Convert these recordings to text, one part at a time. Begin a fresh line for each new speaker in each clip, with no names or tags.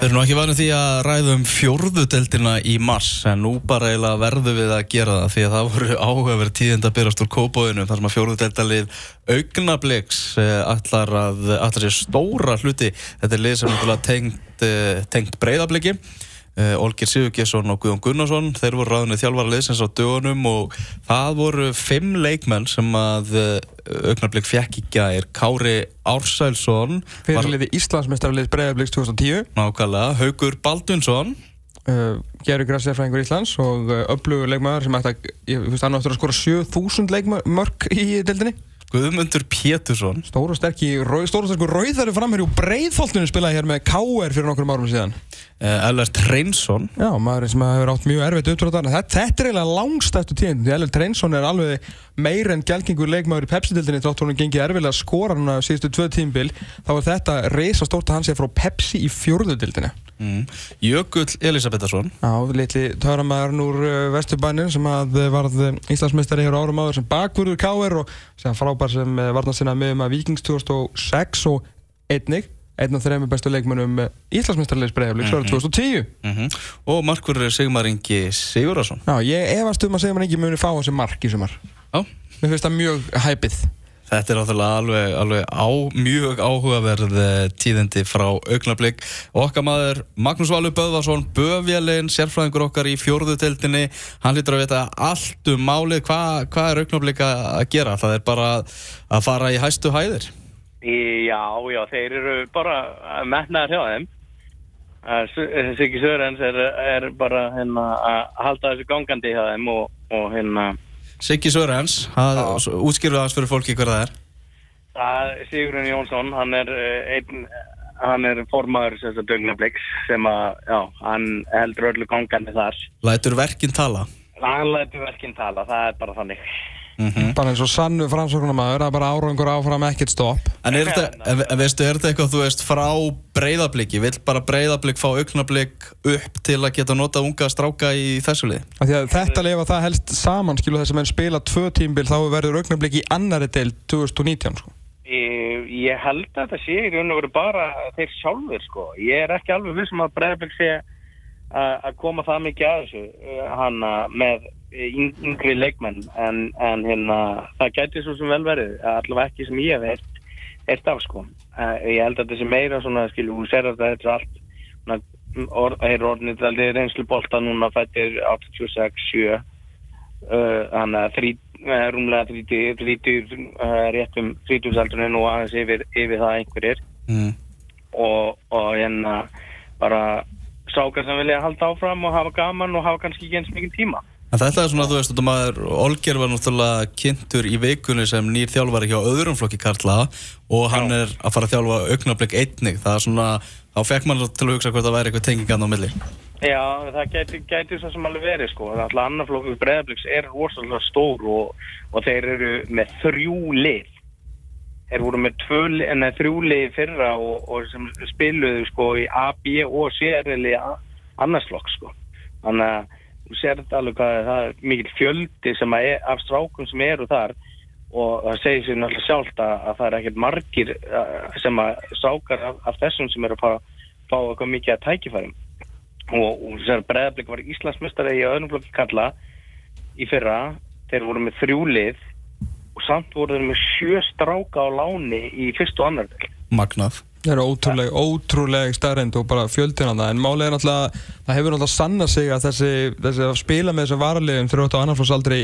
Við erum ekki vanið því að ræðum fjórðudeldina í mars en nú bara eiginlega verðum við að gera það því að það voru áhugaverð tíðind að byrjast úr kópóinu þar sem að fjórðudeldalið augnabliks allar að allar sér stóra hluti. Þetta er lið sem er tengt, eh, tengt breyðabliki Olgir Sigurgesson og Guðjón Gunnarsson þeir voru ráðinni þjálfara liðsins á dögunum og það voru fimm leikmenn sem að uh, augnablík fjekk í gær. Kári Ársælsson
fyrirliði Íslandsmeistarlið Breiðablíks 2010
nákvæmlega, Haugur Baldunsson
uh, Gerur Grassefræðingur Íslands og öflugur leikmæður sem ætti að, að skora 7000 leikmörk í deildinni
Guðmundur Pétursson.
Stóru sterk í Stóru sterk rauðari framherri og breiðfólkinu spilaði hér með K.R. fyrir nokkur árum síðan.
Uh, Ellert Reynsson
Já, maður sem hefur átt mjög erfitt uppdráðan þetta, þetta er eiginlega langstættu tíðin Ellert Reynsson er alveg meir en gælgengur leikmaður í Pepsi-dildinni þátt hún gengið erfilega að skora núna síðustu tvö tímbil þá er þetta reysa stórt að hann sé frá Pepsi í fjórðudildinni
Mm. Jökull Elisabetharsson
Já, litli töramæðurinn úr uh, Vesturbænir sem að uh, varð uh, Íslandsmeistari hér árum áður sem bakvörður K.R. og sem frábær sem varna sinna með um að Vikings 2006 og einnig einn af þeirra með bestu leikmennum Íslandsmeistarleis bregðarleik, svo er það 2010
mm -hmm. og Markur Sigmar Ingi Sigurðarsson
Já, ég efast um að Sigmar Ingi muni fá þessi mark í sumar
Já
Mér finnst það mjög hæpið
Þetta er áþví alveg, alveg á, mjög áhugaverð tíðindi frá augnablík. Okkar maður Magnús Valur Böðvarsson, Böfjælin, sérfræðingur okkar í fjórðuteldinni, hann lítur að vita allt um málið. Hva, hvað er augnablík að gera? Það er bara að fara í hæstu hæðir?
Já, já, þeir eru bara metnaðar hjá þeim. Siggi Sörens er, er bara hérna, að halda þessu gangandi hjá þeim og, og hérna
Siggi Sörens, útskýrðu aðeins fyrir fólki hver það er?
Það er Sigurinn Jónsson, hann er eh, einn, hann er formaður þessar dögnabliks sem að, já, hann heldur öllu gangandi þar.
Lætur verkinn tala?
Hann lætur verkinn tala, það er bara þannig.
Mm -hmm. Bara eins og sannu framsóknarmæður, það er bara árangur áfram ekkert stopp.
En er þetta, en veistu, er þetta eitthvað, þú veist, frá breyðabliki? Vill bara breyðablik fá augnablík upp til að geta nota unga stráka í þessu lið?
Þetta lefa það helst saman, skilu, þess að mann spila tvö tímbil þá verður augnablík í annari del 2019, sko.
Ég, ég held að þetta sé í raun og veru bara þeir sjálfur, sko. Ég er ekki alveg vissum að breyðablík sé að koma það mikið að þessu, hana, með yngri leikmenn en, en hérna, það gæti svo sem vel verið allavega ekki sem ég hef eitt af sko. Ég held að sé meira svona skilju, þú ser að þetta er allt þeir orðinir aldrei reynslu bolta núna fættir 86-7 þannig að uh, rúmlega 30, 30 uh, réttum 30-saldurinn og aðeins yfir, yfir það einhverjir.
Mm.
og, og hérna bara sákar sem vilja halda áfram og hafa gaman og hafa kannski ekki eins mikið tíma
En þetta er svona, þú veist, maður, Olger var náttúrulega kynntur í veikunni sem nýr þjálfari hjá öðrum flokki Karla og hann Já. er að fara að þjálfa augnablik einnig. Það er svona, þá fekk mann til að hugsa hvort það væri eitthvað tengingan á milli.
Já, það gæti, gæti svo sem alveg verið, sko. Það er alltaf annar flokku breiðabliks er rosalega stór og, og þeir eru með þrjú lið. Þeir voru með tvö, nei, þrjú lið fyrra og, og sem spiluðu, sko, í A, B og C-rili annarsflokk, sko. Þannig að sér þetta alveg hvað það er mikil fjöldi sem er, af strákum sem eru þar og það segir sér náttúrulega sjálft að, að það er ekkert margir sem að strákar af, af þessum sem eru að fá, fá eitthvað mikið að tækifærum. Og, og þess að Breðablík var Íslandsmestari í öðrum flokki kalla í fyrra, þeir voru með þrjúlið og samt voru þeir með sjö stráka á láni í fyrst og annar del
Magnað
Það eru ótrúlega, ótrúlega starrend og bara fjöldin á það, en málið er náttúrulega, það hefur náttúrulega sanna sig að þessi, þessi að spila með þessu varaliðum þrjótt á annarflósaldri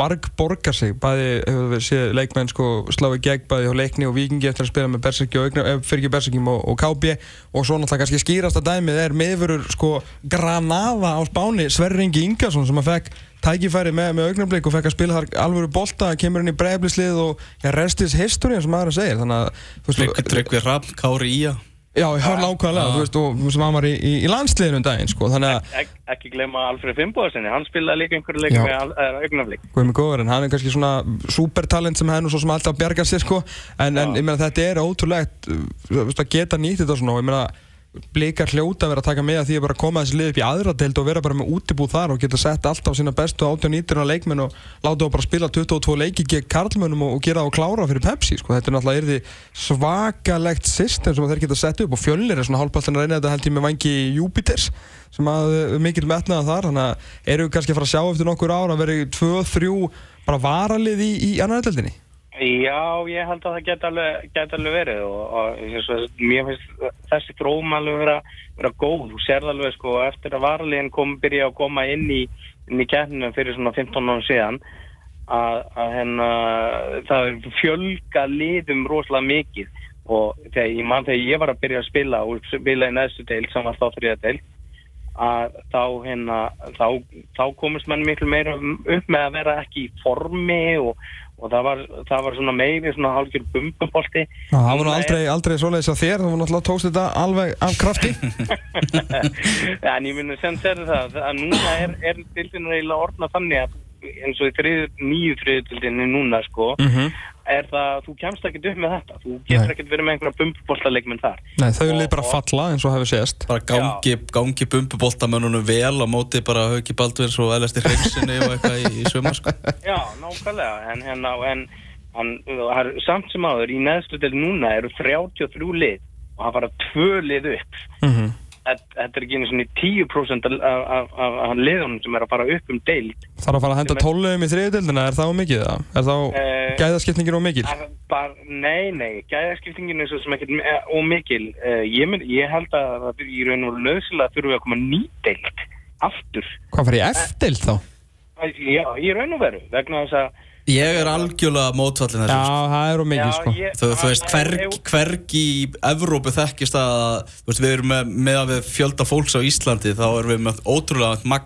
marg borgar sig, bæði hefur við séð leikmenn sko slá í gegn bæði á leikni og vikingi eftir að spila með Berserki og fyrir Berserkim og, og KB og svo náttúrulega kannski skýrasta dæmið er meðverur sko Granada á spáni Sverri Ingi Ingarsson sem að fekk tækifæri með, með augnablík og fekk að spila þar alvöru bolta, kemur inn í bregðlislið og ja, restis history sem maður segir.
Þannig að Tryggvi Raffn, Kári Ía.
Já, ég har nákvæmlega, þú veist, og sem hann var í, í, í landsliðinu um daginn, sko, þannig að
Ek, Ekki glema Alfred Fimboðarsinni, hann spilaði líka einhverju leik með augnablík
Guð mig góður, en hann er kannski svona supertalent sem henn og svo sem alltaf bjargar sér, sko en, en ég meina, þetta er ótrúlegt að geta nýtt þetta svona og ég meina blikar hljóta að vera að taka með að því að bara koma þessi lið upp í aðra deild og vera bara með útibúð þar og geta sett alltaf sína bestu 18-19 leikmenn og láta þá bara spila 22 leiki gegn karlmönnum og, gera og klára fyrir Pepsi sko. þetta er náttúrulega svakalegt system sem þeir geta sett upp og fjölnir er svona hálfpallin að reyna þetta held ég með vangi Júpiters sem að uh, mikil metnaða þar þannig að eru við kannski að fara að sjá eftir nokkur ára að vera 2-3 bara varalið í, í annar deildinni
Já, ég held að það geta alveg, get alveg verið og, og svo, mér finnst þessi þróum alveg vera, vera góð. Þú serð alveg sko eftir að varaliðin kom byrja að koma inn í, í kerninu fyrir svona 15 árum síðan að, að henn það fjölga liðum rosalega mikið og þegar ég mann þegar ég var að byrja að spila og spila í næstu deil sem var þá þrjá deil að þá hérna þá, þá komist mann miklu meira upp með að vera ekki í formi og og það var, það var svona meiri svona hálfgjör bumbubolti
Það var nú aldrei, aldrei svoleiðis að þér þú náttúrulega tókst þetta alveg af krafti
En ég myndi að segja það að núna er, er dildinu eiginlega orðna þannig að eins og í nýju þriðutildinni núna sko mm -hmm. Er það að þú kemst ekkert upp með þetta. Þú getur ekkert verið með einhverja bumbuboltaleikminn þar.
Nei, þau lið bara falla eins og hefur sést.
Bara gangi, gangi bumbuboltamönnunum vel á móti bara Hauki Baldvins og Elastir Hreinsinni og eitthvað í, í sömur sko.
Já, nákvæmlega. En, en, en, en samt sem áður í neðstu del núna eru 33 lið og það fara tvö lið upp. Mm -hmm þetta er ekki einu svona 10% af, liðunum sem er að fara upp um deild
Það er að fara að henda tólum í þriðdeildina, er það ómikið það? Er þá uh, gæðaskiptingin ómikil?
Nei, nei, gæðaskiptingin er svo sem ekki ómikil uh, ég, ég held að það er í raun og nöðsilega þurfum við að koma nýdeild aftur
Hvað fara í F-deild þá?
Já, í raun og veru, vegna þess að
Ég er algjörlega mótfallin þessu.
Já, sko. það er ómikið sko.
Ég, þú, þú veist, hverg, hverg í Evrópu þekkist að, þú veist, við erum með, með að við fjölda fólks á Íslandi, þá erum við með ótrúlega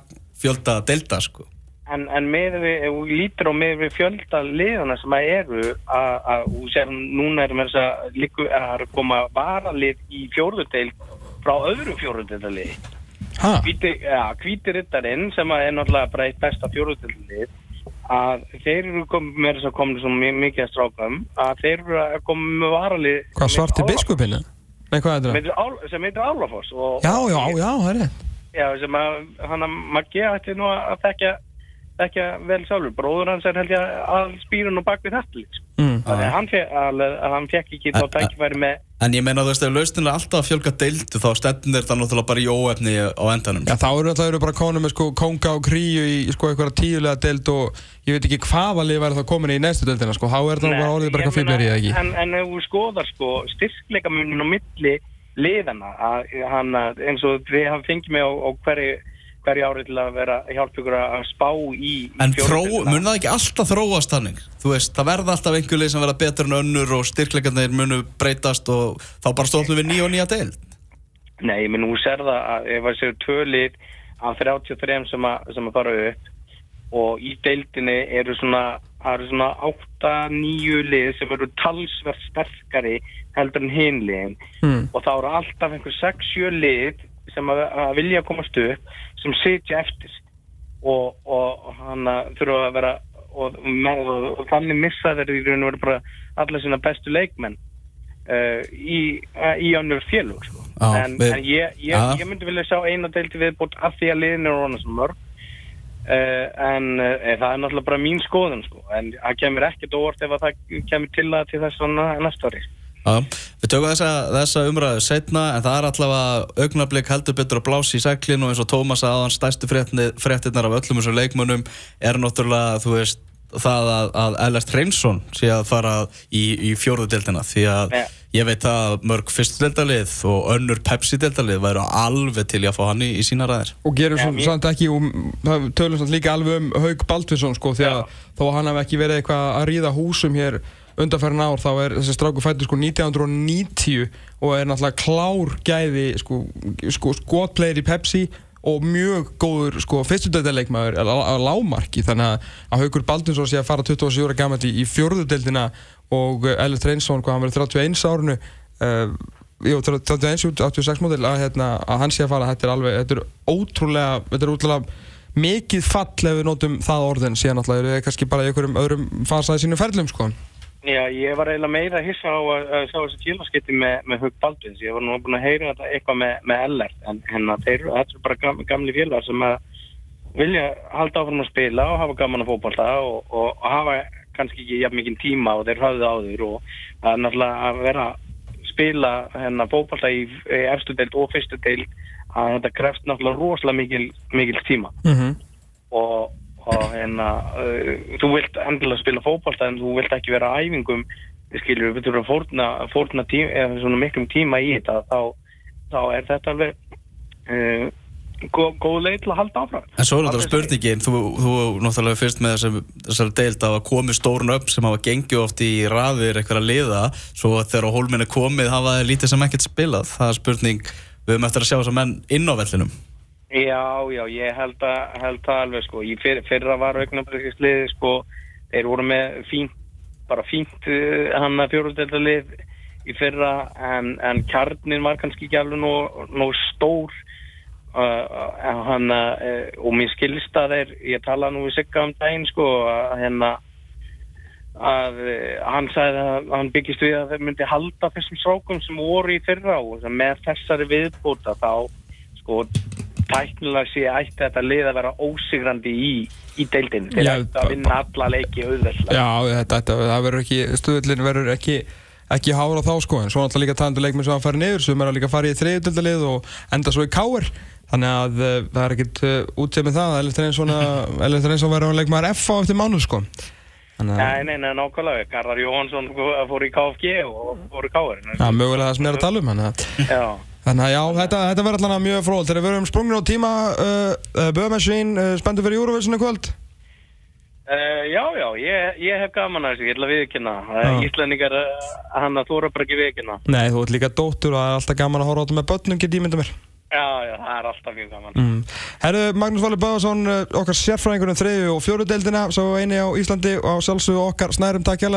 fjölda delta sko.
En, en með við, við lítur á með við fjölda liðuna sem að eru, að, þú sér, núna erum við að koma varalið í fjórðudel frá öðru fjórðudeltalið. Hæ? Kvítirittarinn sem er náttúrulega bara eitt besta fjórðudeltalið að þeir eru komið með þess að koma svo mikið að strákam að þeir eru að koma með varali
Hvað svarti biskupinu? Nei, hvað er
þetta? Sem heitir Álafoss
Já, já, já, það er rétt
Já, sem að hann að Maggi ætti nú að þekka þekka vel sjálfur, bróður hans er held ég að spýrun og bak við þetta liksom. mm, þannig að hann, fe hann fekk ekki þá tækifæri með
En ég meina þú veist, ef lausnin er alltaf að fjölga deildu þá stefnir það náttúrulega bara í óefni á endanum.
Já, þá eru það bara konum með sko konga og kríu í sko eitthvað tíulega deild og ég veit ekki hvaða lið væri þá komin í næstu deildina sko, þá er það bara orðið bara eitthvað fýrberi eða ekki.
En, en ef þú skoðar sko styrkleikamunin á milli liðana að, hann, eins og við hafum fengið með á, á hverju hverju árið til að vera hjálp ykkur að spá í
En mun það ekki alltaf þróast þannig? Þú veist, það verða alltaf einhverlið sem verða betur en önnur og styrkleikarnir munu breytast og þá bara stólum við nýja og nýja deil
Nei, menn þú ser það að ef það séu tvölið af 33 sem að, sem að fara upp og í deildinni eru svona, svona 8-9 lið sem eru talsverð sterkari heldur en hinliðin hmm. og þá eru alltaf einhver 6-7 lið sem að, að vilja komast upp sem sitja eftir og, og hann þurfa að vera og, og, og þannig missa þeir í raun og veru bara alla sína bestu leikmenn uh, í, uh, í önnur félug sko. en, við, en ég, ég, ég myndi vilja sjá eina deilti viðbútt af því að liðin eru hona sem mörg uh, en það er náttúrulega bara mín skoðun sko. en það kemur ekkert óvart ef það kemur til að til þess að næsta ári
við tökum þessa, þessa umræðu setna en það er allavega augnablík heldur betur að blási í seglinu og eins og Tómas aðan stærstu fréttinnar af öllum þessum leikmönnum er náttúrulega, þú veist, það að, að Elast Reynsson sé að fara í, í fjóruðdeldina því að ja. ég veit að mörg fyrstudeldalið og önnur Pepsi-deldalið væru alveg til að fá hann í, í sína ræðir.
Og gerum ja, svo samt ekki, og tölum samt líka alveg um Haug Baldvinsson sko því að ja. þó hann hef ekki verið eitthvað að ríða húsum hér undanferðin ár þá er þessi stráku fættur sko 1990 og er náttúrulega klár gæði sko, sko skotplegir í Pepsi og mjög góður sko fyrstudöldarleikmaður á lámarki þannig að Haugur Baldinsson sé að fara 27 ára gammalt í, fjörðudeldina og Ellis Reynsson, hvað hann verið 31 árunu uh, jú, 31, 86 mótil að, hérna, að hann sé að fara, þetta er alveg þetta er ótrúlega, þetta er ótrúlega mikið fall ef við nótum það orðin. Síðan alltaf er það kannski bara í einhverjum öðrum fasaði sínum ferlum sko
Já, ég var eiginlega meira hissa á að, að sjá þessi félagskipti með, með Hug Baldvins. Ég var nú búin að heyra þetta eitthvað með, með LR, en hérna, þeir, þetta er bara gam, gamli félagar sem að vilja halda áfram að spila og hafa gaman að fókbalta og, og, og hafa kannski ekki jafn mikið tíma og þeir hafðu áður og það er náttúrulega að vera spila hérna fókbalta í, í efstu deild og fyrstu deild að þetta krefst náttúrulega rosalega mikil, mikil tíma
Mm -hmm.
og, og hérna uh, þú vilt endilega spila fótbolta en þú vilt ekki vera á æfingum skilur, við þurfum að fórna, fórna tíma, eða svona miklum tíma í þetta þá, þá er þetta alveg uh, góð, góð leið til að halda áfram
En svo er
segir.
spurningin, þú, þú náttúrulega fyrst með þessar, þessar deild að komið stórn upp sem hafa gengið oft í raðir eitthvað að liða, svo að þegar á hólminn er komið hafa þeir lítið sem ekkert spilað. Það er spurning, við höfum eftir að sjá þessar menn inn á vellinum.
Já, já, ég held að held það alveg sko, í fyr, fyrra var augnablikisliði sko, þeir voru með fínt, bara fínt uh, hann að fjóruðdeldalið í fyrra en, en kjarnin var kannski ekki alveg nóg, nóg stór uh, hann uh, og mér skilst að þeir, ég tala nú við Sigga um daginn sko að hérna að uh, hann sagði að hann byggist við að þeir myndi halda þessum strákum sem voru í fyrra og með þessari viðbúta þá sko tæknilega sé ætti þetta lið að vera ósigrandi í, í deildin þeir ætti að vinna alla leiki auðveldlega.
Já, þetta, þetta, það verður ekki, stuðullin verður ekki ekki hára þá sko, en svo náttúrulega líka talandu leikminn sem að fara niður, sem er að líka fara í þriðutildalið og enda svo í káir þannig að uh, það er ekkit uh, útsið með það eða og eins og verður að leikmaður F á eftir mánuð sko.
Nei, nei, nei, nákvæmlega, Garðar Jóhansson fór í KFG og fór í KR
er mögulega það sem ég er að tala um að,
Já,
þannig að já, þetta, þetta verður allavega mjög fróð þegar við erum sprungin á tíma uh, uh, Böðmessvín, uh, spenntu fyrir í kvöld?
Uh, já, já ég, ég hef gaman að þessu, ég ætla að viðkynna uh,
Já.
Íslendingar, uh, hann að eru bara ekki viðkynna
Nei, þú ert líka dóttur og það er alltaf gaman að horfa á þetta með börnum, get ég mynda mér.
Já, já, það er alltaf mjög gaman.
Mm. Herru, Magnús Valur Böðarsson, okkar sérfræðingur um þriðju og fjóru deildina, svo eini á Íslandi og á sjálfsögðu okkar snærum. Takk hjá